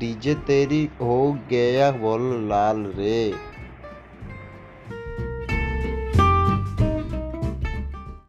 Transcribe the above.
DJ तेरी हो गया बोल लाल रे।